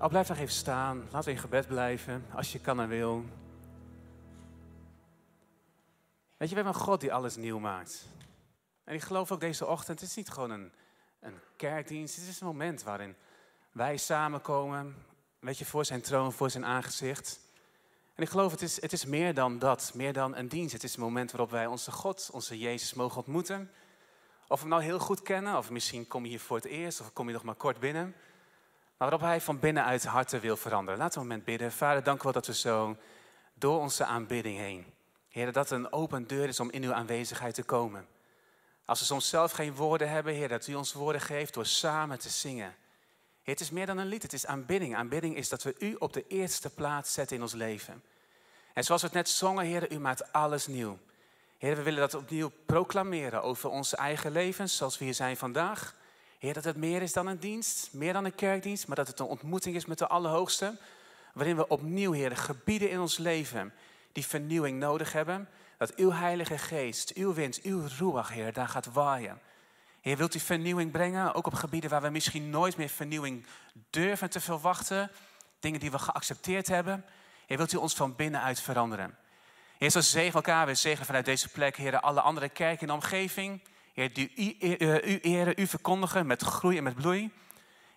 Oh, blijf nog even staan. We in gebed blijven, als je kan en wil. Weet je, we hebben een God die alles nieuw maakt. En ik geloof ook deze ochtend, het is niet gewoon een, een kerkdienst. Het is een moment waarin wij samenkomen, weet je, voor zijn troon, voor zijn aangezicht. En ik geloof, het is, het is meer dan dat, meer dan een dienst. Het is een moment waarop wij onze God, onze Jezus mogen ontmoeten. Of we hem nou heel goed kennen, of misschien kom je hier voor het eerst, of kom je nog maar kort binnen. Maar waarop hij van binnenuit harten wil veranderen. Laten we een moment bidden. Vader, dank u wel dat we zo door onze aanbidding heen. Heer, dat een open deur is om in uw aanwezigheid te komen. Als we soms zelf geen woorden hebben, Heer, dat u ons woorden geeft door samen te zingen. Heer, het is meer dan een lied, het is aanbidding. Aanbidding is dat we u op de eerste plaats zetten in ons leven. En zoals we het net zongen, Heer, u maakt alles nieuw. Heer, we willen dat opnieuw proclameren over onze eigen levens, zoals we hier zijn vandaag. Heer, dat het meer is dan een dienst, meer dan een kerkdienst, maar dat het een ontmoeting is met de Allerhoogste. Waarin we opnieuw, Heer, gebieden in ons leven die vernieuwing nodig hebben. Dat uw Heilige Geest, uw wind, uw ruach, Heer, daar gaat waaien. Heer, wilt u vernieuwing brengen, ook op gebieden waar we misschien nooit meer vernieuwing durven te verwachten. Dingen die we geaccepteerd hebben. Heer, wilt u ons van binnenuit veranderen. Heer, zo zegen elkaar, we zegenen vanuit deze plek, Heer, alle andere kerken in de omgeving. Heer, die u, u eren, u verkondigen met groei en met bloei.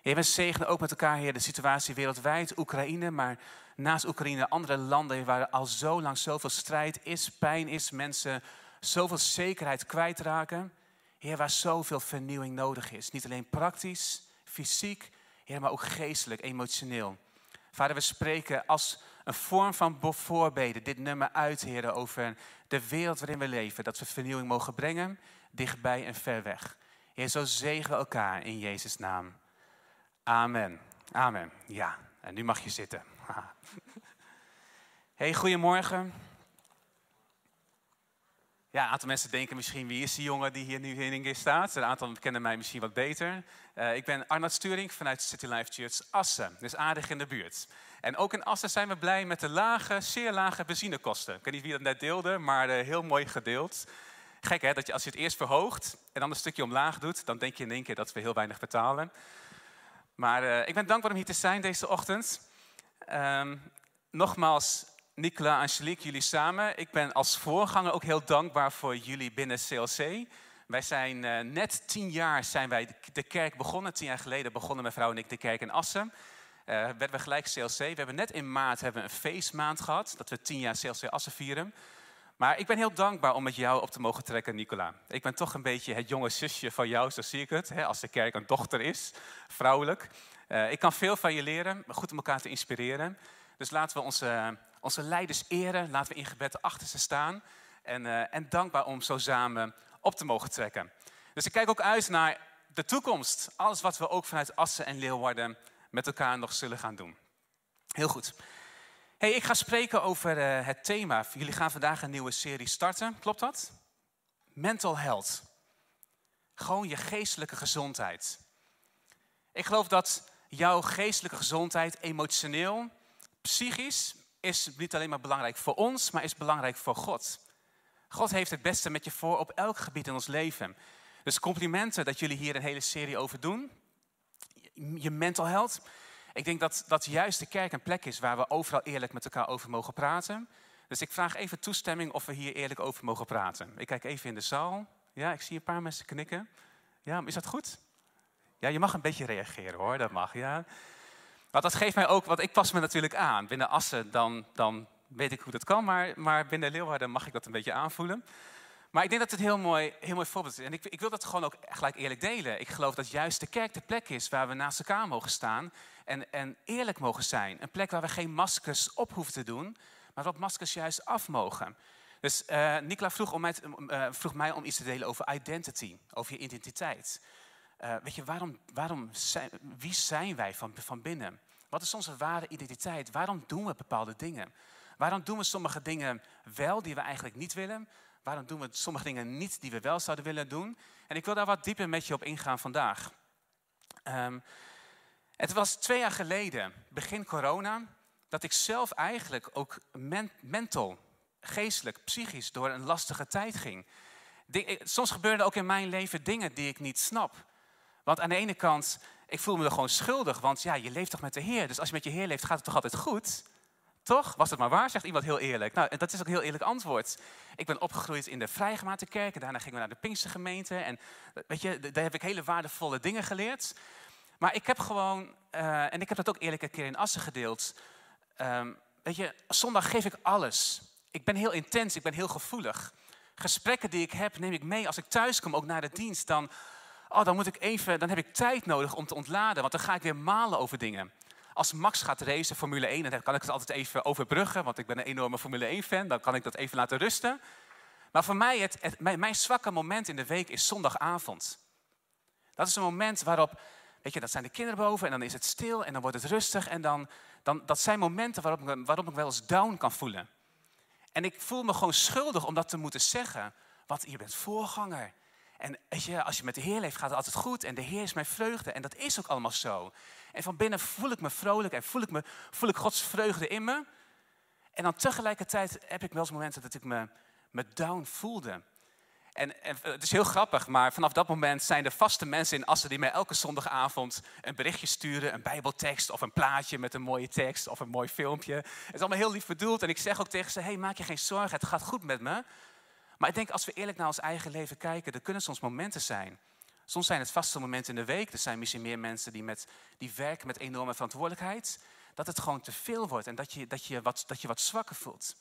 Heer, we zegenen ook met elkaar, Heer, de situatie wereldwijd, Oekraïne, maar naast Oekraïne andere landen waar al zo lang zoveel strijd is, pijn is, mensen zoveel zekerheid kwijtraken. Heer, waar zoveel vernieuwing nodig is. Niet alleen praktisch, fysiek, maar ook geestelijk, emotioneel. Vader, we spreken als een vorm van voorbeden dit nummer uit, Heer, over de wereld waarin we leven. Dat we vernieuwing mogen brengen, dichtbij en ver weg. Heer, zo zegen elkaar in Jezus' naam. Amen. Amen. Ja, en nu mag je zitten. Hey, goedemorgen. Ja, een aantal mensen denken misschien wie is die jongen die hier nu in staat. Een aantal kennen mij misschien wat beter. Uh, ik ben Arnold Sturing vanuit City Life Church Assen. Dus aardig in de buurt. En ook in Assen zijn we blij met de lage, zeer lage benzinekosten. Ik weet niet wie dat net deelde, maar uh, heel mooi gedeeld. Gek hè, dat je als je het eerst verhoogt en dan een stukje omlaag doet, dan denk je in één keer dat we heel weinig betalen. Maar uh, ik ben dankbaar om hier te zijn deze ochtend. Um, nogmaals, Nicola, Angelique, jullie samen. Ik ben als voorganger ook heel dankbaar voor jullie binnen CLC. Wij zijn uh, net tien jaar zijn wij de kerk begonnen. Tien jaar geleden begonnen mijn vrouw en ik de kerk in Assen. Uh, werden we gelijk CLC. We hebben net in maart hebben een feestmaand gehad. Dat we tien jaar CLC Assen vieren. Maar ik ben heel dankbaar om met jou op te mogen trekken, Nicola. Ik ben toch een beetje het jonge zusje van jou, zo zie ik het. Hè, als de kerk een dochter is, vrouwelijk. Uh, ik kan veel van je leren, goed om elkaar te inspireren. Dus laten we onze, onze leiders eren, laten we in gebed achter ze staan. En, uh, en dankbaar om zo samen op te mogen trekken. Dus ik kijk ook uit naar de toekomst. Alles wat we ook vanuit Assen en Leeuwarden met elkaar nog zullen gaan doen. Heel goed. Hey, ik ga spreken over uh, het thema. Jullie gaan vandaag een nieuwe serie starten, klopt dat? Mental health. Gewoon je geestelijke gezondheid. Ik geloof dat jouw geestelijke gezondheid, emotioneel, psychisch, is niet alleen maar belangrijk voor ons, maar is belangrijk voor God. God heeft het beste met je voor op elk gebied in ons leven. Dus complimenten dat jullie hier een hele serie over doen. Je mental health. Ik denk dat, dat juist de kerk een plek is waar we overal eerlijk met elkaar over mogen praten. Dus ik vraag even toestemming of we hier eerlijk over mogen praten. Ik kijk even in de zaal. Ja, ik zie een paar mensen knikken. Ja, is dat goed? Ja, je mag een beetje reageren hoor, dat mag, ja. Maar dat geeft mij ook, want ik pas me natuurlijk aan. Binnen Assen, dan, dan weet ik hoe dat kan, maar, maar binnen Leeuwarden mag ik dat een beetje aanvoelen. Maar ik denk dat het een heel mooi, heel mooi voorbeeld is. En ik, ik wil dat gewoon ook gelijk eerlijk delen. Ik geloof dat juist de kerk de plek is waar we naast elkaar mogen staan en, en eerlijk mogen zijn. Een plek waar we geen maskers op hoeven te doen, maar wat maskers juist af mogen. Dus uh, Nicola vroeg, om mij, uh, vroeg mij om iets te delen over identity, over je identiteit. Uh, weet je, waarom, waarom zijn, wie zijn wij van, van binnen? Wat is onze ware identiteit? Waarom doen we bepaalde dingen? Waarom doen we sommige dingen wel die we eigenlijk niet willen? Waarom doen we sommige dingen niet die we wel zouden willen doen? En ik wil daar wat dieper met je op ingaan vandaag. Um, het was twee jaar geleden, begin corona, dat ik zelf eigenlijk ook men, mental, geestelijk, psychisch door een lastige tijd ging. soms gebeurden ook in mijn leven dingen die ik niet snap. Want aan de ene kant, ik voelde me gewoon schuldig, want ja, je leeft toch met de Heer. Dus als je met je Heer leeft, gaat het toch altijd goed? Toch? Was het maar waar, zegt iemand heel eerlijk. Nou, dat is ook een heel eerlijk antwoord. Ik ben opgegroeid in de vrijgemaakte kerk. En daarna gingen we naar de Pinkstergemeente. En weet je, daar heb ik hele waardevolle dingen geleerd. Maar ik heb gewoon, eh, en ik heb dat ook eerlijk een keer in Assen gedeeld. Um, weet je, zondag geef ik alles. Ik ben heel intens, ik ben heel gevoelig. Gesprekken die ik heb, neem ik mee als ik thuis kom, ook naar de dienst. Dan, oh, dan, moet ik even, dan heb ik tijd nodig om te ontladen, want dan ga ik weer malen over dingen. Als Max gaat racen, Formule 1, dan kan ik het altijd even overbruggen, want ik ben een enorme Formule 1-fan. Dan kan ik dat even laten rusten. Maar voor mij, het, mijn, zwakke moment in de week is zondagavond. Dat is een moment waarop, weet je, dat zijn de kinderen boven en dan is het stil en dan wordt het rustig. En dan, dan, dat zijn momenten waarop waarop ik wel eens down kan voelen. En ik voel me gewoon schuldig om dat te moeten zeggen. Want je bent voorganger. En je, als je met de Heer leeft, gaat het altijd goed. En de Heer is mijn vreugde. En dat is ook allemaal zo. En van binnen voel ik me vrolijk en voel ik, me, voel ik Gods vreugde in me. En dan tegelijkertijd heb ik wel eens momenten dat ik me, me down voelde. En, en, het is heel grappig, maar vanaf dat moment zijn er vaste mensen in Assen die mij elke zondagavond een berichtje sturen, een bijbeltekst of een plaatje met een mooie tekst of een mooi filmpje. Het is allemaal heel lief bedoeld en ik zeg ook tegen ze, hey, maak je geen zorgen, het gaat goed met me. Maar ik denk als we eerlijk naar ons eigen leven kijken, er kunnen soms momenten zijn. Soms zijn het vaste momenten in de week. Er zijn misschien meer mensen die, met, die werken met enorme verantwoordelijkheid. Dat het gewoon te veel wordt en dat je, dat je, wat, dat je wat zwakker voelt.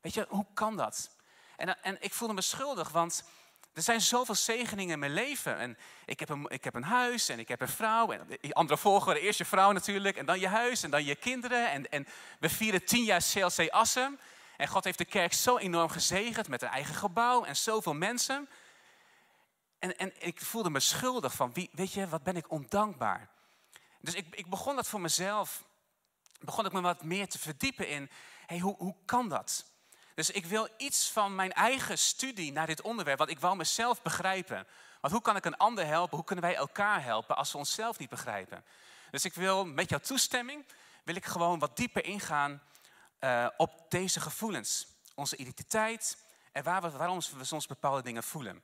Weet je, hoe kan dat? En, en ik voelde me schuldig, want er zijn zoveel zegeningen in mijn leven. En ik heb, een, ik heb een huis en ik heb een vrouw. En andere volgorde, eerst je vrouw natuurlijk. En dan je huis en dan je kinderen. En, en we vieren tien jaar CLC Assen. En God heeft de kerk zo enorm gezegend met een eigen gebouw en zoveel mensen. En, en ik voelde me schuldig van, wie, weet je, wat ben ik ondankbaar. Dus ik, ik begon dat voor mezelf, begon ik me wat meer te verdiepen in, hey, hoe, hoe kan dat? Dus ik wil iets van mijn eigen studie naar dit onderwerp, want ik wou mezelf begrijpen. Want hoe kan ik een ander helpen? Hoe kunnen wij elkaar helpen als we onszelf niet begrijpen? Dus ik wil met jouw toestemming, wil ik gewoon wat dieper ingaan uh, op deze gevoelens. Onze identiteit en waarom we soms bepaalde dingen voelen.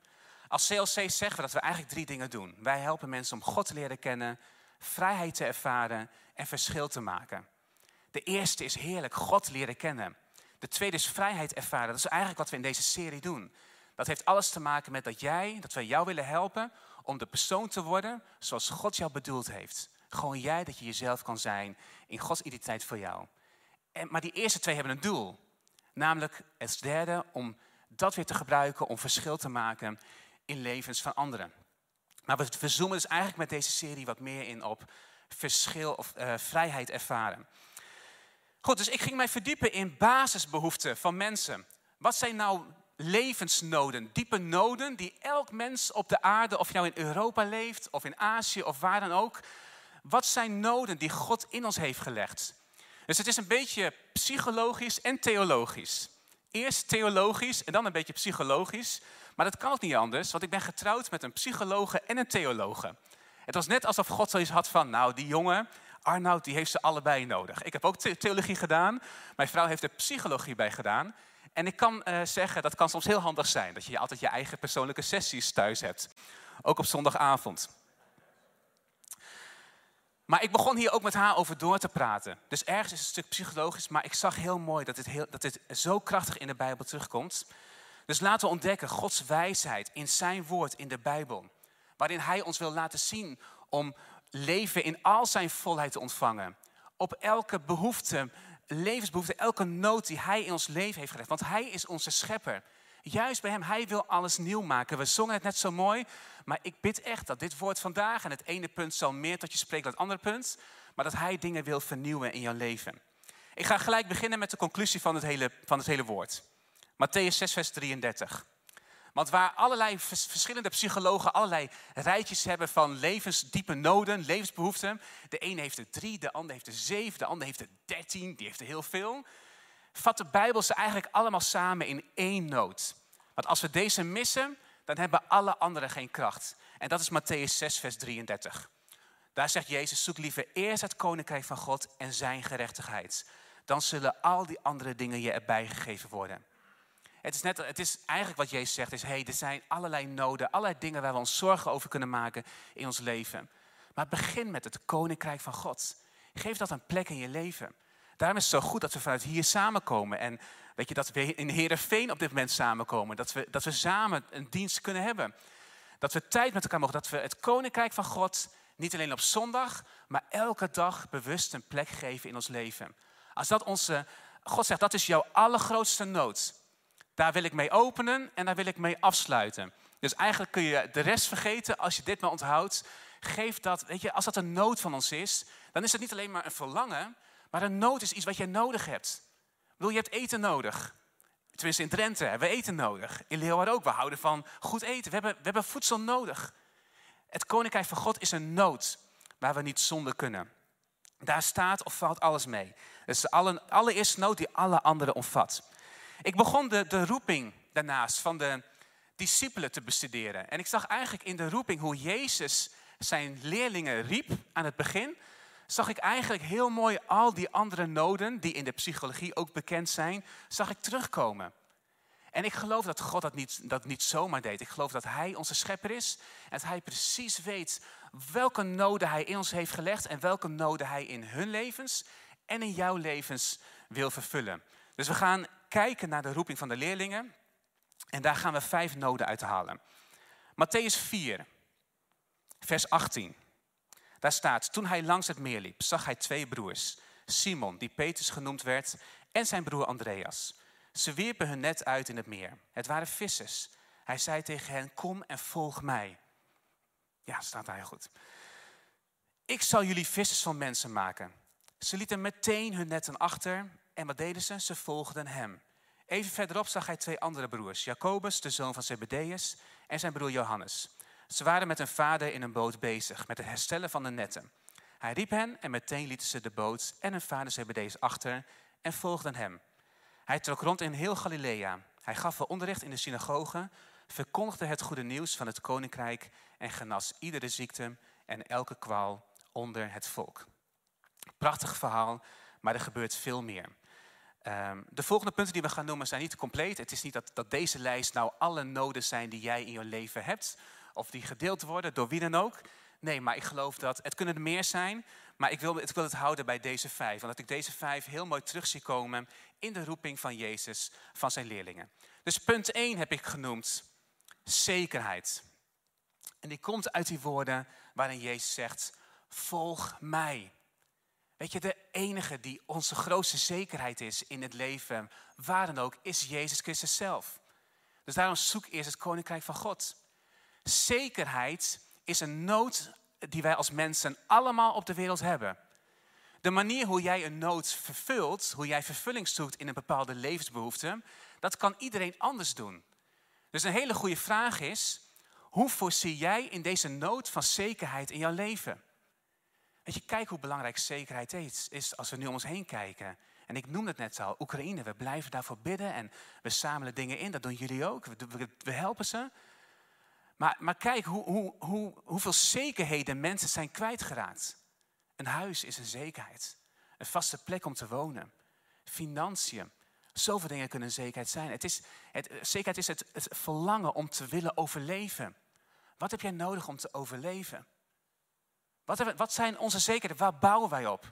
Als CLC zeggen we dat we eigenlijk drie dingen doen. Wij helpen mensen om God te leren kennen, vrijheid te ervaren en verschil te maken. De eerste is heerlijk, God leren kennen. De tweede is vrijheid ervaren. Dat is eigenlijk wat we in deze serie doen. Dat heeft alles te maken met dat jij, dat wij jou willen helpen om de persoon te worden zoals God jou bedoeld heeft. Gewoon jij, dat je jezelf kan zijn in Gods identiteit voor jou. Maar die eerste twee hebben een doel. Namelijk het derde, om dat weer te gebruiken om verschil te maken in levens van anderen. Maar we, we zoomen dus eigenlijk met deze serie wat meer in op verschil of uh, vrijheid ervaren. Goed, dus ik ging mij verdiepen in basisbehoeften van mensen. Wat zijn nou levensnoden, diepe noden die elk mens op de aarde, of nou in Europa leeft of in Azië of waar dan ook, wat zijn noden die God in ons heeft gelegd? Dus het is een beetje psychologisch en theologisch. Eerst theologisch en dan een beetje psychologisch. Maar dat kan ook niet anders, want ik ben getrouwd met een psychologe en een theologe. Het was net alsof God zoiets had van, nou die jongen, Arnoud die heeft ze allebei nodig. Ik heb ook theologie gedaan. Mijn vrouw heeft er psychologie bij gedaan. En ik kan uh, zeggen, dat kan soms heel handig zijn. Dat je altijd je eigen persoonlijke sessies thuis hebt. Ook op zondagavond. Maar ik begon hier ook met haar over door te praten. Dus ergens is het een stuk psychologisch, maar ik zag heel mooi dat dit, heel, dat dit zo krachtig in de Bijbel terugkomt. Dus laten we ontdekken Gods wijsheid in zijn woord in de Bijbel. Waarin hij ons wil laten zien om leven in al zijn volheid te ontvangen. Op elke behoefte, levensbehoefte, elke nood die hij in ons leven heeft gelegd. Want hij is onze schepper. Juist bij hem, hij wil alles nieuw maken. We zongen het net zo mooi, maar ik bid echt dat dit woord vandaag, en het ene punt zal meer tot je spreken dan het andere punt, maar dat hij dingen wil vernieuwen in jouw leven. Ik ga gelijk beginnen met de conclusie van het hele, van het hele woord. Matthäus 6, vers 33. Want waar allerlei verschillende psychologen allerlei rijtjes hebben van levensdiepe noden, levensbehoeften. De een heeft er drie, de ander heeft er zeven, de ander heeft er dertien, die heeft er heel veel. Vat de Bijbel ze eigenlijk allemaal samen in één nood. Want als we deze missen, dan hebben alle anderen geen kracht. En dat is Matthäus 6, vers 33. Daar zegt Jezus, zoek liever eerst het koninkrijk van God en zijn gerechtigheid. Dan zullen al die andere dingen je erbij gegeven worden. Het is, net, het is eigenlijk wat Jezus zegt, is hey, er zijn allerlei noden, allerlei dingen waar we ons zorgen over kunnen maken in ons leven. Maar begin met het koninkrijk van God. Geef dat een plek in je leven. Daarom is het zo goed dat we vanuit hier samenkomen. En weet je, dat we in Heerenveen op dit moment samenkomen. Dat we, dat we samen een dienst kunnen hebben. Dat we tijd met elkaar mogen. Dat we het koninkrijk van God niet alleen op zondag, maar elke dag bewust een plek geven in ons leven. Als dat onze, God zegt, dat is jouw allergrootste nood. Daar wil ik mee openen en daar wil ik mee afsluiten. Dus eigenlijk kun je de rest vergeten als je dit maar onthoudt. Geef dat, weet je, als dat een nood van ons is, dan is het niet alleen maar een verlangen, maar een nood is iets wat jij nodig hebt. Bedoel, je hebt eten nodig. Tenminste, in Drenthe hebben we eten nodig. In Leeuwarden ook. We houden van goed eten. We hebben, we hebben voedsel nodig. Het koninkrijk van God is een nood waar we niet zonder kunnen. Daar staat of valt alles mee. Het is de allereerste nood die alle anderen omvat. Ik begon de, de roeping daarnaast van de discipelen te bestuderen. En ik zag eigenlijk in de roeping hoe Jezus zijn leerlingen riep aan het begin. Zag ik eigenlijk heel mooi al die andere noden, die in de psychologie ook bekend zijn, zag ik terugkomen. En ik geloof dat God dat niet, dat niet zomaar deed. Ik geloof dat Hij onze schepper is. En dat Hij precies weet welke noden Hij in ons heeft gelegd. En welke noden Hij in hun levens en in jouw levens wil vervullen. Dus we gaan kijken naar de roeping van de leerlingen. En daar gaan we vijf noden uit halen. Matthäus 4, vers 18. Daar staat, toen hij langs het meer liep, zag hij twee broers. Simon, die Petrus genoemd werd, en zijn broer Andreas. Ze wierpen hun net uit in het meer. Het waren vissers. Hij zei tegen hen, kom en volg mij. Ja, staat daar goed. Ik zal jullie vissers van mensen maken. Ze lieten meteen hun netten achter en wat deden ze? Ze volgden hem. Even verderop zag hij twee andere broers, Jacobus, de zoon van Zebedeus, en zijn broer Johannes. Ze waren met hun vader in een boot bezig met het herstellen van de netten. Hij riep hen en meteen lieten ze de boot en hun vader Zebedeus achter en volgden hem. Hij trok rond in heel Galilea. Hij gaf wel onderricht in de synagoge, verkondigde het goede nieuws van het koninkrijk en genas iedere ziekte en elke kwaal onder het volk. Prachtig verhaal, maar er gebeurt veel meer. Um, de volgende punten die we gaan noemen zijn niet compleet. Het is niet dat, dat deze lijst nou alle noden zijn die jij in je leven hebt, of die gedeeld worden door wie dan ook. Nee, maar ik geloof dat het kunnen er meer zijn, maar ik wil, ik wil het houden bij deze vijf. Omdat ik deze vijf heel mooi terug zie komen in de roeping van Jezus, van zijn leerlingen. Dus punt 1 heb ik genoemd, zekerheid. En die komt uit die woorden waarin Jezus zegt, volg mij. Weet je, de enige die onze grootste zekerheid is in het leven, waar dan ook, is Jezus Christus zelf. Dus daarom zoek eerst het koninkrijk van God. Zekerheid is een nood die wij als mensen allemaal op de wereld hebben. De manier hoe jij een nood vervult, hoe jij vervulling zoekt in een bepaalde levensbehoefte, dat kan iedereen anders doen. Dus een hele goede vraag is, hoe voorzie jij in deze nood van zekerheid in jouw leven? Weet je, kijk hoe belangrijk zekerheid is, als we nu om ons heen kijken. En ik noemde het net al, Oekraïne, we blijven daarvoor bidden en we zamelen dingen in, dat doen jullie ook, we helpen ze. Maar, maar kijk hoe, hoe, hoe, hoeveel zekerheden mensen zijn kwijtgeraakt. Een huis is een zekerheid. Een vaste plek om te wonen. Financiën. Zoveel dingen kunnen een zekerheid zijn. Het is, het, zekerheid is het, het verlangen om te willen overleven. Wat heb jij nodig om te overleven? Wat, wat zijn onze zekerheden? Waar bouwen wij op?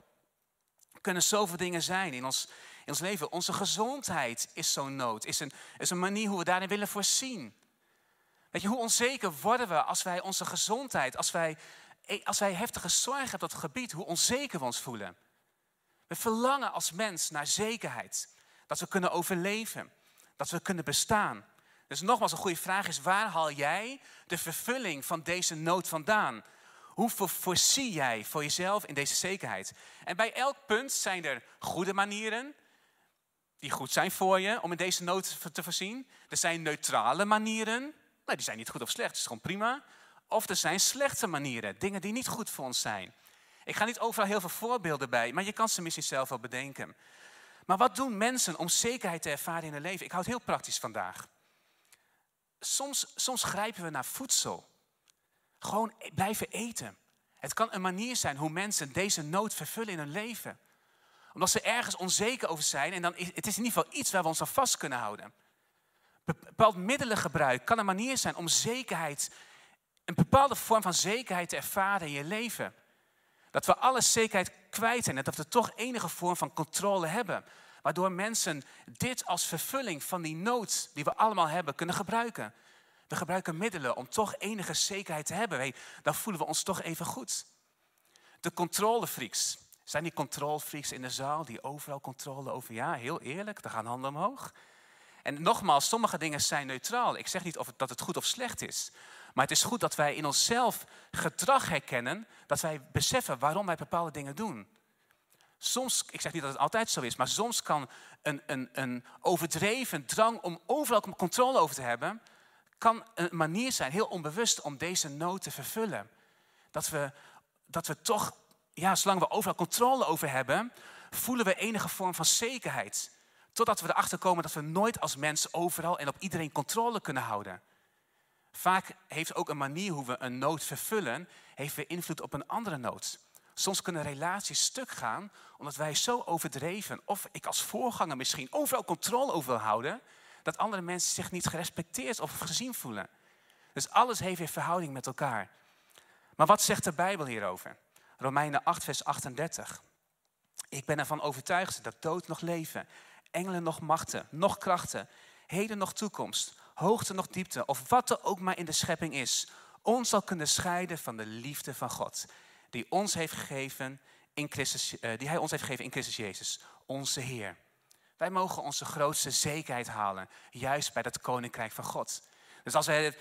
Er kunnen zoveel dingen zijn in ons, in ons leven. Onze gezondheid is zo'n nood. Is een, is een manier hoe we daarin willen voorzien. Weet je, hoe onzeker worden we als wij onze gezondheid, als wij, als wij heftige zorg hebben op dat gebied, hoe onzeker we ons voelen. We verlangen als mens naar zekerheid. Dat we kunnen overleven. Dat we kunnen bestaan. Dus nogmaals, een goede vraag is, waar haal jij de vervulling van deze nood vandaan? Hoe voorzie jij voor jezelf in deze zekerheid? En bij elk punt zijn er goede manieren die goed zijn voor je om in deze nood te voorzien. Er zijn neutrale manieren nou, die zijn niet goed of slecht, het is gewoon prima. Of er zijn slechte manieren, dingen die niet goed voor ons zijn. Ik ga niet overal heel veel voorbeelden bij, maar je kan ze misschien zelf wel bedenken. Maar wat doen mensen om zekerheid te ervaren in hun leven? Ik houd het heel praktisch vandaag. Soms, soms grijpen we naar voedsel. Gewoon e-, blijven eten. Het kan een manier zijn hoe mensen deze nood vervullen in hun leven. Omdat ze ergens onzeker over zijn en dan is het is in ieder geval iets waar we ons aan vast kunnen houden bepaald middelengebruik kan een manier zijn om zekerheid een bepaalde vorm van zekerheid te ervaren in je leven. Dat we alle zekerheid kwijt zijn en dat we toch enige vorm van controle hebben. Waardoor mensen dit als vervulling van die nood die we allemaal hebben kunnen gebruiken. We gebruiken middelen om toch enige zekerheid te hebben. dan voelen we ons toch even goed. De controlefreaks. Zijn die controlefreaks in de zaal die overal controle over? Ja, heel eerlijk, daar gaan handen omhoog. En nogmaals, sommige dingen zijn neutraal. Ik zeg niet of het, dat het goed of slecht is. Maar het is goed dat wij in onszelf gedrag herkennen, dat wij beseffen waarom wij bepaalde dingen doen. Soms, ik zeg niet dat het altijd zo is, maar soms kan een, een, een overdreven drang om overal controle over te hebben, kan een manier zijn, heel onbewust, om deze nood te vervullen. Dat we, dat we toch, ja, zolang we overal controle over hebben, voelen we enige vorm van zekerheid. Totdat we erachter komen dat we nooit als mens overal en op iedereen controle kunnen houden. Vaak heeft ook een manier hoe we een nood vervullen, heeft weer invloed op een andere nood. Soms kunnen relaties stuk gaan omdat wij zo overdreven, of ik als voorganger misschien overal controle over wil houden, dat andere mensen zich niet gerespecteerd of gezien voelen. Dus alles heeft weer verhouding met elkaar. Maar wat zegt de Bijbel hierover? Romeinen 8, vers 38. Ik ben ervan overtuigd dat dood nog leven, engelen nog machten, nog krachten, heden nog toekomst, hoogte nog diepte, of wat er ook maar in de schepping is, ons zal kunnen scheiden van de liefde van God, die, ons heeft gegeven in Christus, eh, die Hij ons heeft gegeven in Christus Jezus, onze Heer. Wij mogen onze grootste zekerheid halen, juist bij dat koninkrijk van God. Dus als wij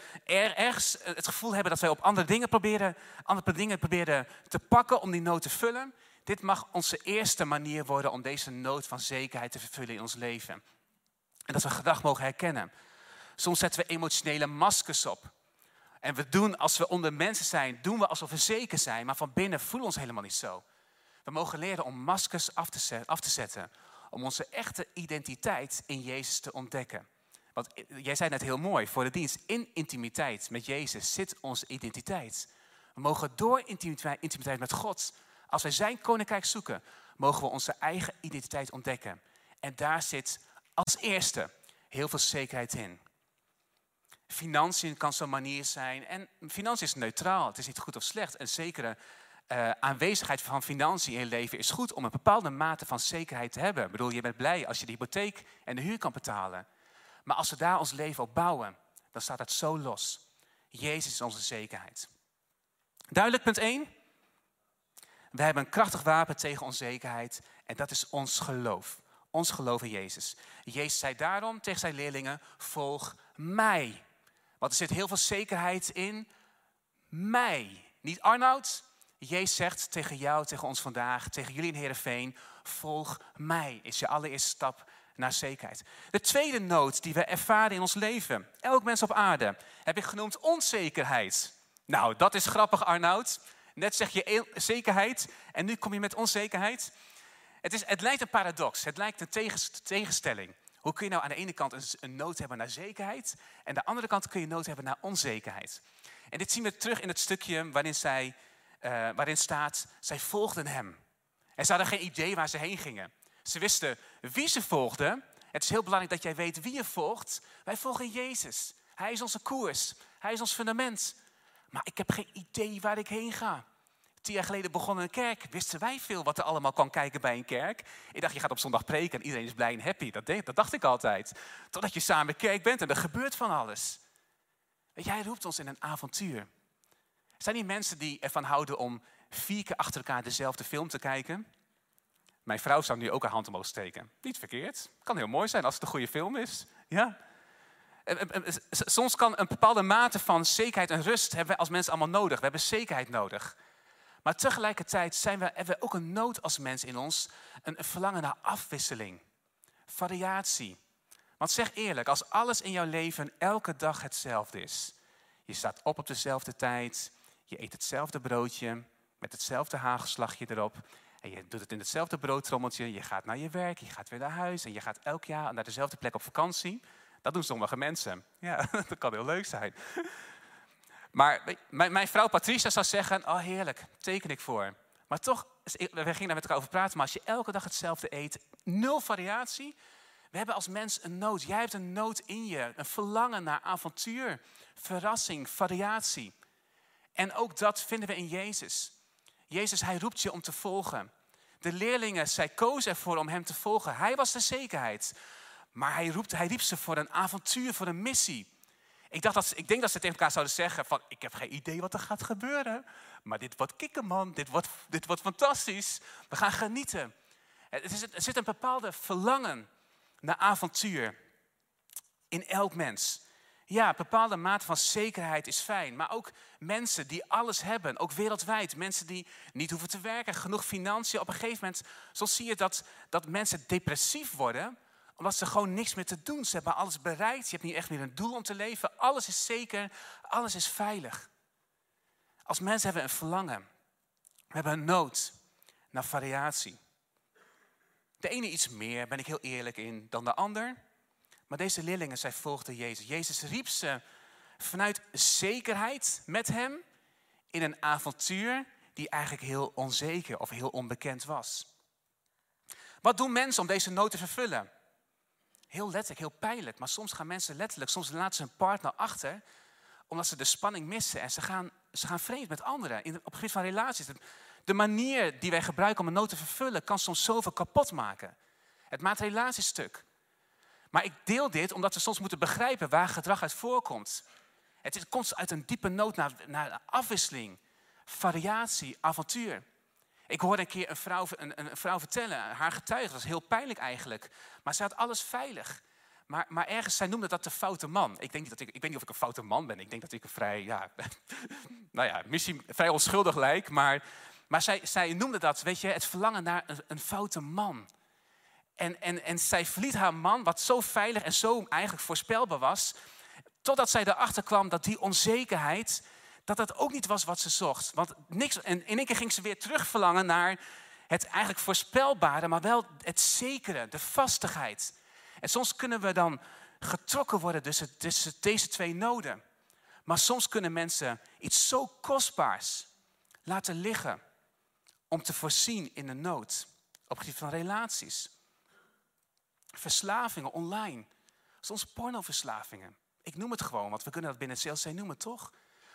ergens het gevoel hebben dat wij op andere dingen proberen, andere dingen proberen te pakken om die nood te vullen, dit mag onze eerste manier worden om deze nood van zekerheid te vervullen in ons leven. En dat we gedrag mogen herkennen. Soms zetten we emotionele maskers op. En we doen, als we onder mensen zijn, doen we alsof we zeker zijn, maar van binnen voelen we ons helemaal niet zo. We mogen leren om maskers af te, af te zetten, om onze echte identiteit in Jezus te ontdekken. Want jij zei net heel mooi, voor de dienst, in intimiteit met Jezus zit onze identiteit. We mogen door intimiteit met God, als wij zijn koninkrijk zoeken, mogen we onze eigen identiteit ontdekken. En daar zit als eerste heel veel zekerheid in. Financiën kan zo'n manier zijn. En financiën is neutraal. Het is niet goed of slecht. Een zekere uh, aanwezigheid van financiën in je leven is goed om een bepaalde mate van zekerheid te hebben. Ik bedoel, je bent blij als je de hypotheek en de huur kan betalen. Maar als we daar ons leven op bouwen, dan staat het zo los. Jezus is onze zekerheid. Duidelijk punt 1. We hebben een krachtig wapen tegen onzekerheid en dat is ons geloof. Ons geloof in Jezus. Jezus zei daarom tegen zijn leerlingen, volg mij. Want er zit heel veel zekerheid in mij. Niet Arnoud. Jezus zegt tegen jou, tegen ons vandaag, tegen jullie in Heerenveen, volg mij. Is je allereerste stap naar zekerheid. De tweede nood die we ervaren in ons leven, elk mens op aarde, heb ik genoemd onzekerheid. Nou, dat is grappig Arnoud. Net zeg je zekerheid en nu kom je met onzekerheid. Het, is, het lijkt een paradox, het lijkt een tegenstelling. Hoe kun je nou aan de ene kant een, nood hebben naar zekerheid en aan de andere kant kun je nood hebben naar onzekerheid. En dit zien we terug in het stukje waarin, zij, uh, waarin staat, zij volgden hem. En ze hadden geen idee waar ze heen gingen. Ze wisten wie ze volgden. Het is heel belangrijk dat jij weet wie je volgt. Wij volgen Jezus. Hij is onze koers. Hij is ons fundament. Maar ik heb geen idee waar ik heen ga. Tien jaar geleden begonnen een kerk. Wisten wij veel wat er allemaal kan kijken bij een kerk? Ik dacht, je gaat op zondag preken en iedereen is blij en happy. Dat, dat dacht ik altijd. Totdat je samen kerk bent en er gebeurt van alles. Jij roept ons in een avontuur. Zijn die mensen die ervan houden om vier keer achter elkaar dezelfde film te kijken? Mijn vrouw zou nu ook haar hand omhoog steken. Niet verkeerd. Kan heel mooi zijn als het een goede film is. Ja. Soms kan een bepaalde mate van zekerheid en rust hebben wij als mensen allemaal nodig. We hebben zekerheid nodig. Maar tegelijkertijd zijn hebben we ook een nood als mens in ons. Een verlangen naar afwisseling. Variatie. Want zeg eerlijk, als alles in jouw leven elke dag hetzelfde is. Je staat op op dezelfde tijd. Je eet hetzelfde broodje. Met hetzelfde hagelslagje erop. En je doet het in hetzelfde broodtrommeltje. Je gaat naar je werk, je gaat weer naar huis. En je gaat elk jaar naar dezelfde plek op vakantie. Dat doen sommige mensen. Ja, dat kan heel leuk zijn. Maar mijn, vrouw Patricia zou zeggen, oh heerlijk, teken ik voor. Maar toch, we gingen daar met elkaar over praten, maar als je elke dag hetzelfde eet, nul variatie. We hebben als mens een nood. Jij hebt een nood in je, een verlangen naar avontuur, verrassing, variatie. En ook dat vinden we in Jezus. Jezus, hij roept je om te volgen. De leerlingen, zij kozen ervoor om hem te volgen. Hij was de zekerheid. Maar hij, roept, hij riep ze voor een avontuur, voor een missie. Ik, dacht dat, ik denk dat ze tegen elkaar zouden zeggen van, ik heb geen idee wat er gaat gebeuren. Maar dit wordt kicken man, dit wordt, dit wordt fantastisch. We gaan genieten. Er, is, er zit een bepaalde verlangen naar avontuur in elk mens. Ja, een bepaalde mate van zekerheid is fijn. Maar ook mensen die alles hebben, ook wereldwijd. Mensen die niet hoeven te werken, genoeg financiën. Op een gegeven moment, soms zie je dat, dat mensen depressief worden omdat ze gewoon niks meer te doen. Ze hebben alles bereikt. Je hebt niet echt meer een doel om te leven. Alles is zeker. Alles is veilig. Als mensen hebben een verlangen. We hebben een nood naar variatie. De ene iets meer, ben ik heel eerlijk in, dan de ander. Maar deze leerlingen, zij volgden Jezus. Jezus riep ze vanuit zekerheid met hem in een avontuur die eigenlijk heel onzeker of heel onbekend was. Wat doen mensen om deze nood te vervullen? Heel letterlijk, heel pijnlijk. Maar soms gaan mensen letterlijk, soms laten ze hun partner achter, omdat ze de spanning missen. En ze gaan, ze gaan vreemd met anderen in, op het gebied van relaties. De manier die wij gebruiken om een nood te vervullen, kan soms zoveel kapot maken. Het maakt relaties stuk. Maar ik deel dit omdat we soms moeten begrijpen waar gedrag uit voorkomt. Het komt uit een diepe nood naar, naar afwisseling, variatie, avontuur. Ik hoorde een keer een vrouw, een, een vrouw vertellen, haar getuige, dat was heel pijnlijk eigenlijk. Maar ze had alles veilig. Maar, maar ergens, zij noemde dat de foute man. Ik, denk dat ik, ik weet niet of ik een foute man ben. Ik denk dat ik een vrij, ja, nou ja, misschien vrij onschuldig lijk. Maar, maar zij, zij noemde dat, weet je, het verlangen naar een, een foute man. En, en, en zij verliet haar man, wat zo veilig en zo eigenlijk voorspelbaar was. Totdat zij erachter kwam dat die onzekerheid dat dat ook niet was wat ze zocht. Want niks, en in één keer ging ze weer terugverlangen naar het eigenlijk voorspelbare, maar wel het zekere, de vastigheid. En soms kunnen we dan getrokken worden tussen, tussen deze twee noden. Maar soms kunnen mensen iets zo kostbaars laten liggen om te voorzien in een nood. Op het gebied van relaties. Verslavingen online. Soms pornoverslavingen. Ik noem het gewoon, want we kunnen dat binnen het CLC noemen, toch?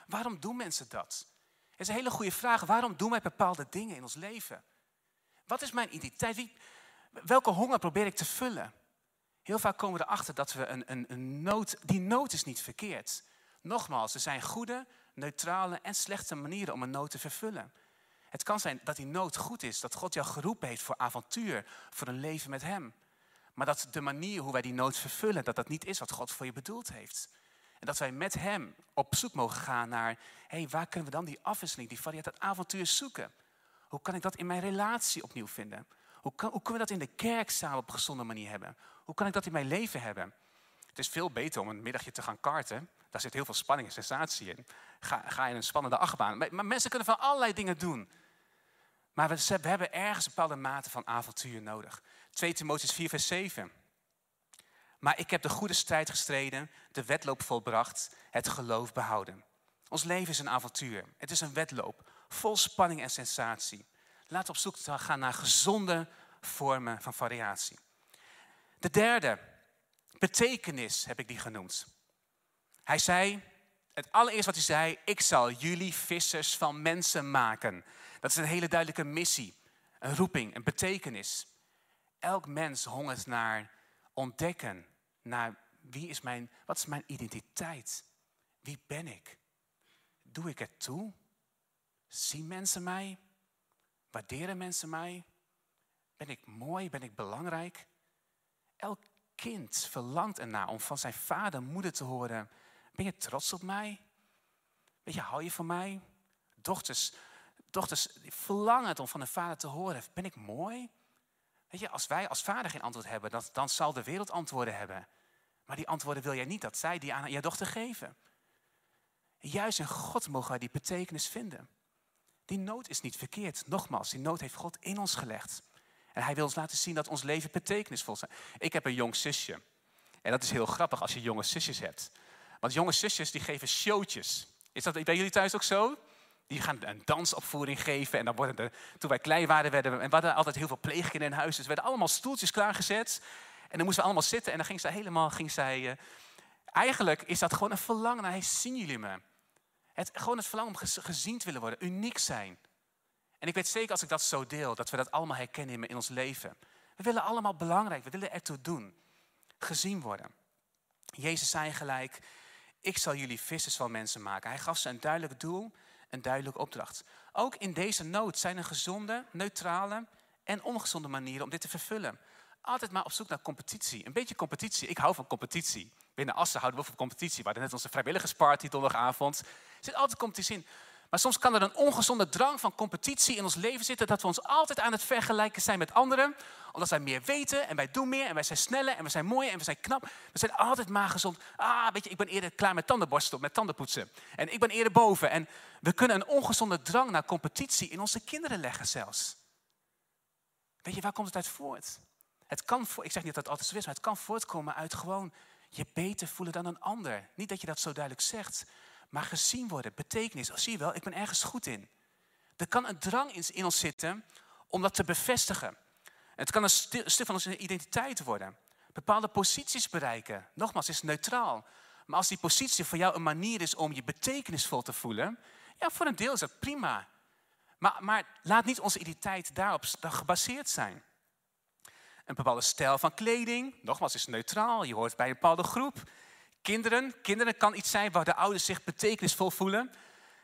Waarom doen mensen dat? Het is een hele goede vraag. Waarom doen wij bepaalde dingen in ons leven? Wat is mijn identiteit? welke honger probeer ik te vullen? Heel vaak komen we erachter dat we een, een, een nood, die nood is niet verkeerd. Nogmaals, er zijn goede, neutrale en slechte manieren om een nood te vervullen. Het kan zijn dat die nood goed is, dat God jou geroepen heeft voor avontuur, voor een leven met Hem. Maar dat de manier hoe wij die nood vervullen, dat dat niet is wat God voor je bedoeld heeft. En dat wij met Hem op zoek mogen gaan naar, hey, waar kunnen we dan die afwisseling, die variëteit, avontuur zoeken? Hoe kan ik dat in mijn relatie opnieuw vinden? Hoe, kan, hoe kunnen we dat in de kerk samen op een gezonde manier hebben? Hoe kan ik dat in mijn leven hebben? Het is veel beter om een middagje te gaan karten. Daar zit heel veel spanning en sensatie in. Ga, ga in een spannende achtbaan. Maar, maar, mensen kunnen van allerlei dingen doen. Maar we, we hebben ergens een bepaalde mate van avontuur nodig. 2 Timotheus 4 vers 7. Maar ik heb de goede strijd gestreden, de wedloop volbracht, het geloof behouden. Ons leven is een avontuur. Het is een wedloop, vol spanning en sensatie. We op zoek gaan naar gezonde vormen van variatie. De derde, betekenis heb ik die genoemd. Hij zei, het allereerste wat hij zei, ik zal jullie vissers van mensen maken. Dat is een hele duidelijke missie, een roeping, een betekenis. Elk mens hongert naar ontdekken, naar wie is mijn, wat is mijn identiteit? Wie ben ik? Doe ik het toe? Zien mensen mij? Waarderen mensen mij? Ben ik mooi? Ben ik belangrijk? Elk kind verlangt ernaar om van zijn vader en moeder te horen: Ben je trots op mij? Weet je, hou je van mij? Dochters, dochters verlangen het om van hun vader te horen: Ben ik mooi? Weet je, als wij als vader geen antwoord hebben, dan, zal de wereld antwoorden hebben. Maar die antwoorden wil jij niet dat zij die aan jouw dochter geven. Juist in God mogen wij die betekenis vinden. Die nood is niet verkeerd. Nogmaals, die nood heeft God in ons gelegd. En hij wil ons laten zien dat ons leven betekenisvol is. Ik heb een jong zusje. En dat is heel grappig als je jonge zusjes hebt. Want jonge zusjes die geven showtjes. Is dat bij jullie thuis ook zo? Die gaan een dansopvoering geven. En dan worden toen wij klein waren, werden we, en we hadden altijd heel veel pleegkinderen in huis. Dus er werden allemaal stoeltjes klaargezet. En dan moesten we allemaal zitten. En dan ging zij helemaal, ging zij... Uh, eigenlijk is dat gewoon een verlangen naar, zien jullie me? Het, gewoon het verlangen om gezien te willen worden, uniek zijn. En ik weet zeker als ik dat zo deel, dat we dat allemaal herkennen in ons leven. We willen allemaal belangrijk, we willen ertoe doen. Gezien worden. Jezus zei gelijk, ik zal jullie vissers van mensen maken. Hij gaf ze een duidelijk doel, een duidelijke opdracht. Ook in deze nood zijn er gezonde, neutrale en ongezonde manieren om dit te vervullen. Altijd maar op zoek naar competitie. Een beetje competitie. Ik hou van competitie. Binnen Assen houden we van competitie. We hadden net onze vrijwilligersparty donderdagavond. Er zit altijd competitie in. Maar soms kan er een ongezonde drang van competitie in ons leven zitten. Dat we ons altijd aan het vergelijken zijn met anderen. Omdat wij meer weten en wij doen meer en wij zijn sneller en we zijn mooier en we zijn knap. We zijn altijd maar gezond. Ah, weet je, ik ben eerder klaar met tandenborstel, met tandenpoetsen. En ik ben eerder boven. En we kunnen een ongezonde drang naar competitie in onze kinderen leggen zelfs. Weet je, waar komt het uit voort? Het kan, ik zeg niet dat het altijd zo is, maar het kan voortkomen uit gewoon je beter voelen dan een ander. Niet dat je dat zo duidelijk zegt, maar gezien worden, betekenis. Oh, zie je wel, ik ben ergens goed in. Er kan een drang in ons zitten om dat te bevestigen. Het kan een stuk van onze identiteit worden. Bepaalde posities bereiken. Nogmaals, het is neutraal. Maar als die positie voor jou een manier is om je betekenisvol te voelen, ja, voor een deel is dat prima. Maar, maar laat niet onze identiteit daarop gebaseerd zijn. Een bepaalde stijl van kleding, nogmaals, is neutraal. Je hoort bij een bepaalde groep. Kinderen, kinderen kan iets zijn waar de ouders zich betekenisvol voelen.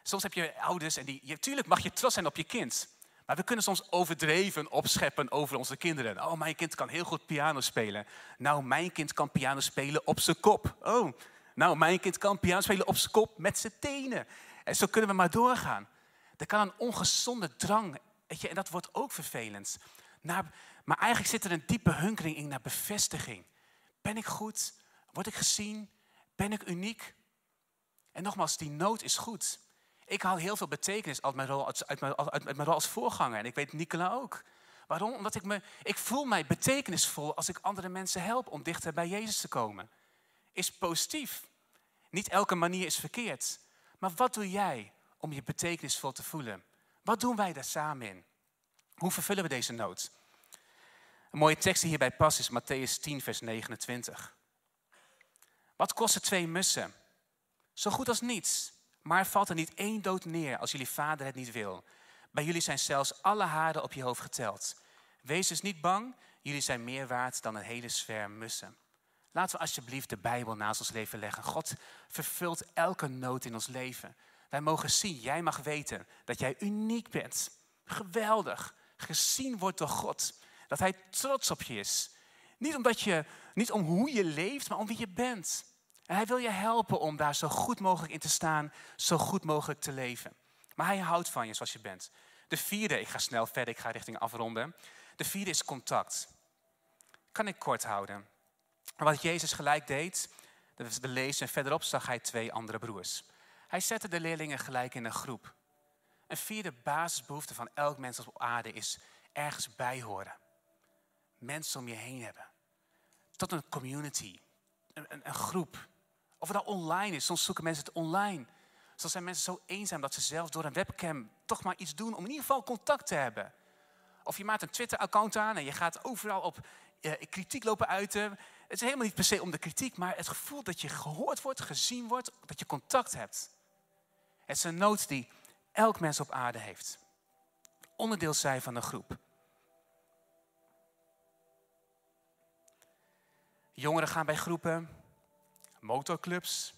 Soms heb je ouders en die, natuurlijk mag je trots zijn op je kind. Maar we kunnen soms overdreven opscheppen over onze kinderen. Oh, mijn kind kan heel goed piano spelen. Nou, mijn kind kan piano spelen op zijn kop. Oh, nou, mijn kind kan piano spelen op zijn kop met zijn tenen. En zo kunnen we maar doorgaan. Er kan een ongezonde drang, weet je, en dat wordt ook vervelend. Maar eigenlijk zit er een diepe hunkering in naar bevestiging. Ben ik goed? Word ik gezien? Ben ik uniek? En nogmaals, die nood is goed. Ik haal heel veel betekenis uit mijn rol als, uit mijn, mijn als voorganger. En ik weet Nicola ook. Waarom? Omdat ik me, ik voel mij betekenisvol als ik andere mensen help om dichter bij Jezus te komen. Is positief. Niet elke manier is verkeerd. Maar wat doe jij om je betekenisvol te voelen? Wat doen wij daar samen in? Hoe vervullen we deze nood? Een mooie tekst die hierbij past is Matthäus 10, vers 29. Wat kosten twee mussen? Zo goed als niets. Maar valt er niet één dood neer als jullie vader het niet wil. Bij jullie zijn zelfs alle haren op je hoofd geteld. Wees dus niet bang, jullie zijn meer waard dan een hele zwerm mussen. Laten we alsjeblieft de Bijbel naast ons leven leggen. God vervult elke nood in ons leven. Wij mogen zien, jij mag weten dat jij uniek bent. Geweldig. Gezien wordt door God. Dat Hij trots op je is. Niet, omdat je, niet om hoe je leeft, maar om wie je bent. En hij wil je helpen om daar zo goed mogelijk in te staan, zo goed mogelijk te leven. Maar hij houdt van je zoals je bent. De vierde, ik ga snel verder, ik ga richting afronden. De vierde is contact. Kan ik kort houden. Wat Jezus gelijk deed, dat we lezen en verderop zag hij twee andere broers. Hij zette de leerlingen gelijk in een groep. Een vierde basisbehoefte van elk mens op aarde is ergens bij horen. Mensen om je heen hebben. Tot een community, een, een groep. Of het nou online is, soms zoeken mensen het online. Soms zijn mensen zo eenzaam dat ze zelf door een webcam toch maar iets doen om in ieder geval contact te hebben. Of je maakt een Twitter-account aan en je gaat overal op eh, kritiek lopen uiten. Het is helemaal niet per se om de kritiek, maar het gevoel dat je gehoord wordt, gezien wordt, dat je contact hebt. Het is een nood die elk mens op aarde heeft. Onderdeel zijn van een groep. Jongeren gaan bij groepen, motorclubs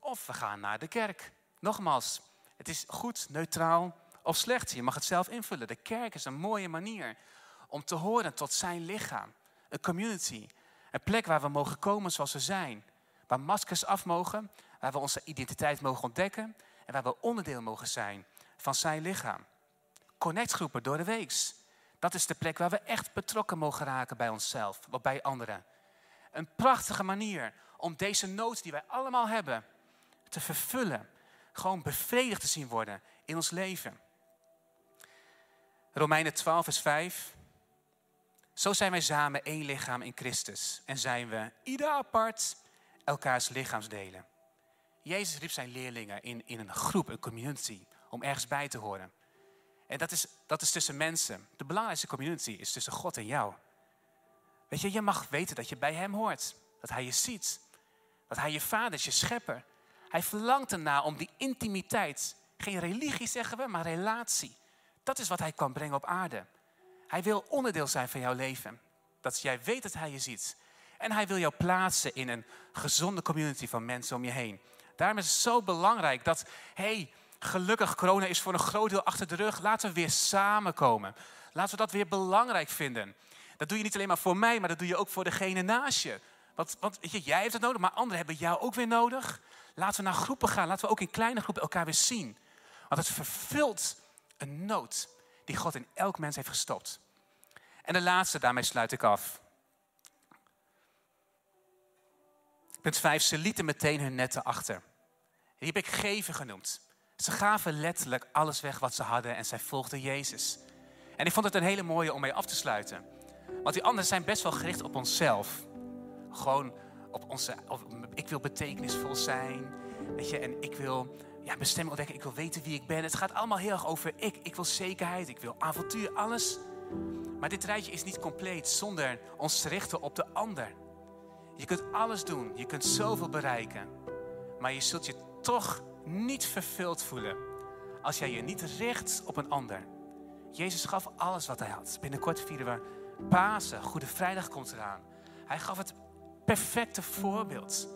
of we gaan naar de kerk. Nogmaals, het is goed, neutraal of slecht. Je mag het zelf invullen. De kerk is een mooie manier om te horen tot zijn lichaam. Een community. Een plek waar we mogen komen zoals we zijn. Waar maskers af mogen, waar we onze identiteit mogen ontdekken en waar we onderdeel mogen zijn van zijn lichaam. Connectgroepen door de weeks. Dat is de plek waar we echt betrokken mogen raken bij onszelf, of bij anderen. Een prachtige manier om deze nood die wij allemaal hebben te vervullen. Gewoon bevredigd te zien worden in ons leven. Romeinen 12, vers 5. Zo zijn wij samen één lichaam in Christus en zijn we ieder apart elkaars lichaamsdelen. Jezus riep zijn leerlingen in, in een groep, een community, om ergens bij te horen. En dat is, dat is tussen mensen. De belangrijkste community is tussen God en jou. Weet je, je mag weten dat je bij Hem hoort. Dat Hij je ziet. Dat Hij je vader is, je schepper. Hij verlangt ernaar om die intimiteit, geen religie zeggen we, maar relatie. Dat is wat hij kan brengen op aarde. Hij wil onderdeel zijn van jouw leven. Dat jij weet dat hij je ziet. En hij wil jou plaatsen in een gezonde community van mensen om je heen. Daarom is het zo belangrijk dat, hey, gelukkig corona is voor een groot deel achter de rug. Laten we weer samenkomen. Laten we dat weer belangrijk vinden. Dat doe je niet alleen maar voor mij, maar dat doe je ook voor degene naast je. Want, want jij hebt het nodig, maar anderen hebben jou ook weer nodig. Laten we naar groepen gaan. Laten we ook in kleine groepen elkaar weer zien. Want het vervult een nood die God in elk mens heeft gestopt. En de laatste, daarmee sluit ik af. Punt 5, ze lieten meteen hun netten achter. Die heb ik geven genoemd. Ze gaven letterlijk alles weg wat ze hadden en zij volgden Jezus. En ik vond het een hele mooie om mee af te sluiten. Want die anderen zijn best wel gericht op onszelf. Gewoon op onze, ik wil betekenisvol zijn. Weet je, en ik wil ja, bestemming ontdekken, ik wil weten wie ik ben. Het gaat allemaal heel erg over ik. Ik wil zekerheid, ik wil avontuur, alles. Maar dit rijtje is niet compleet zonder ons te richten op de ander. Je kunt alles doen, je kunt zoveel bereiken. Maar je zult je toch niet vervuld voelen als jij je niet richt op een ander. Jezus gaf alles wat hij had. Binnenkort vieren we Pasen, Goede Vrijdag komt eraan. Hij gaf het perfecte voorbeeld.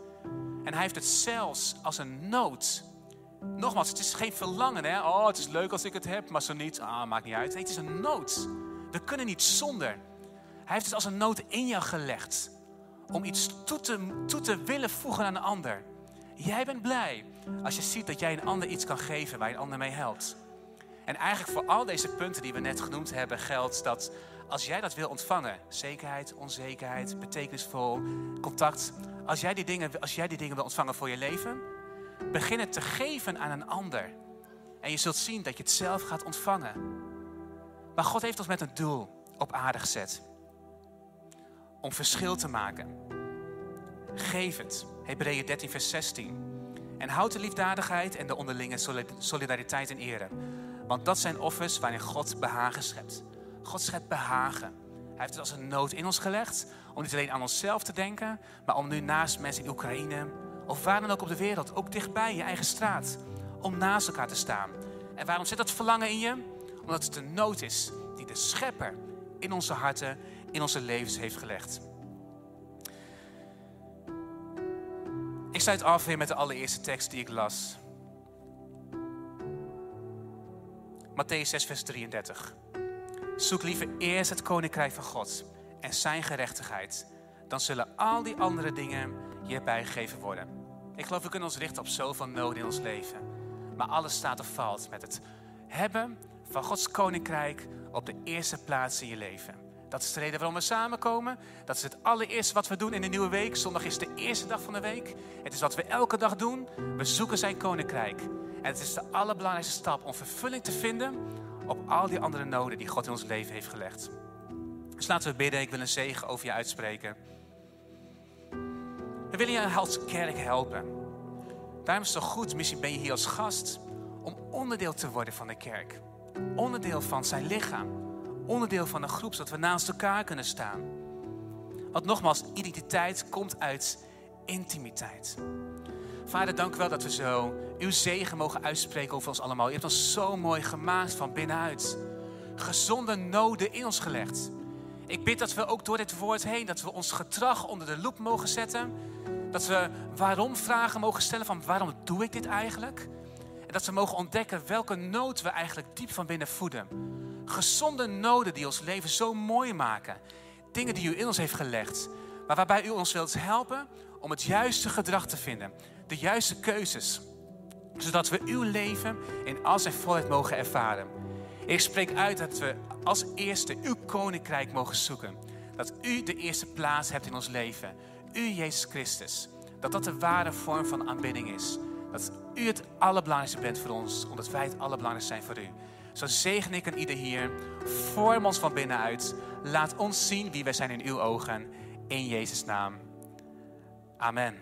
En hij heeft het zelfs als een nood. Nogmaals, het is geen verlangen, hè? Oh, het is leuk als ik het heb, maar zo niet. Ah, maakt niet uit. Nee, het is een nood. We kunnen niet zonder. Hij heeft het als een nood in jou gelegd. Om iets toe te, toe te willen voegen aan een ander. Jij bent blij als je ziet dat jij een ander iets kan geven waar een ander mee helpt. En eigenlijk voor al deze punten die we net genoemd hebben, geldt dat als jij dat wil ontvangen, zekerheid, onzekerheid, betekenisvol, contact, als jij die dingen, als jij die dingen wil ontvangen voor je leven, begin het te geven aan een ander. En je zult zien dat je het zelf gaat ontvangen. Maar God heeft ons met een doel op aarde gezet. Om verschil te maken. Geef. Hebreeën 13, vers 16. En houd de liefdadigheid en de onderlinge solidariteit in ere. Want dat zijn offers waarin God behagen schept. God schept behagen. Hij heeft het als een nood in ons gelegd. Om niet alleen aan onszelf te denken, maar om nu naast mensen in Oekraïne of waar dan ook op de wereld, ook dichtbij je eigen straat, om naast elkaar te staan. En waarom zit dat verlangen in je? Omdat het een nood is die de schepper in onze harten, in onze levens heeft gelegd. Ik sluit af weer met de allereerste tekst die ik las. Matthäus 6, vers 33. Zoek liever eerst het koninkrijk van God en zijn gerechtigheid. Dan zullen al die andere dingen je bijgegeven worden. Ik geloof, we kunnen ons richten op zoveel noden in ons leven. Maar alles staat of valt met het hebben van Gods koninkrijk op de eerste plaats in je leven. Dat is de reden waarom we samenkomen. Dat is het allereerste wat we doen in de nieuwe week. Zondag is de eerste dag van de week. Het is wat we elke dag doen. We zoeken zijn koninkrijk. En het is de allerbelangrijkste stap om vervulling te vinden op al die andere noden die God in ons leven heeft gelegd. Dus laten we bidden. Ik wil een zegen over je uitspreken. We willen je als kerk helpen. Daarom is het zo goed, misschien ben je hier als gast, om onderdeel te worden van de kerk. Onderdeel van zijn lichaam. Onderdeel van een groep, zodat we naast elkaar kunnen staan. Want nogmaals, identiteit komt uit intimiteit. Vader, dank u wel dat we zo uw zegen mogen uitspreken over ons allemaal. Je hebt ons zo mooi gemaakt van binnenuit. Gezonde noden in ons gelegd. Ik bid dat we ook door dit woord heen, dat we ons gedrag onder de loep mogen zetten. Dat we waarom vragen mogen stellen van waarom doe ik dit eigenlijk? En dat we mogen ontdekken welke nood we eigenlijk diep van binnen voeden. Gezonde noden die ons leven zo mooi maken. Dingen die u in ons heeft gelegd. Maar waarbij u ons wilt helpen om het juiste gedrag te vinden. De juiste keuzes. Zodat we uw leven in al zijn volheid mogen ervaren. Ik spreek uit dat we als eerste uw koninkrijk mogen zoeken. Dat u de eerste plaats hebt in ons leven. U, Jezus Christus. Dat dat de ware vorm van aanbidding is. Dat u het allerbelangrijkste bent voor ons, omdat wij het allerbelangrijkste zijn voor u. Zo zegen ik aan ieder hier. Vorm ons van binnenuit. Laat ons zien wie wij zijn in uw ogen. In Jezus' naam. Amen.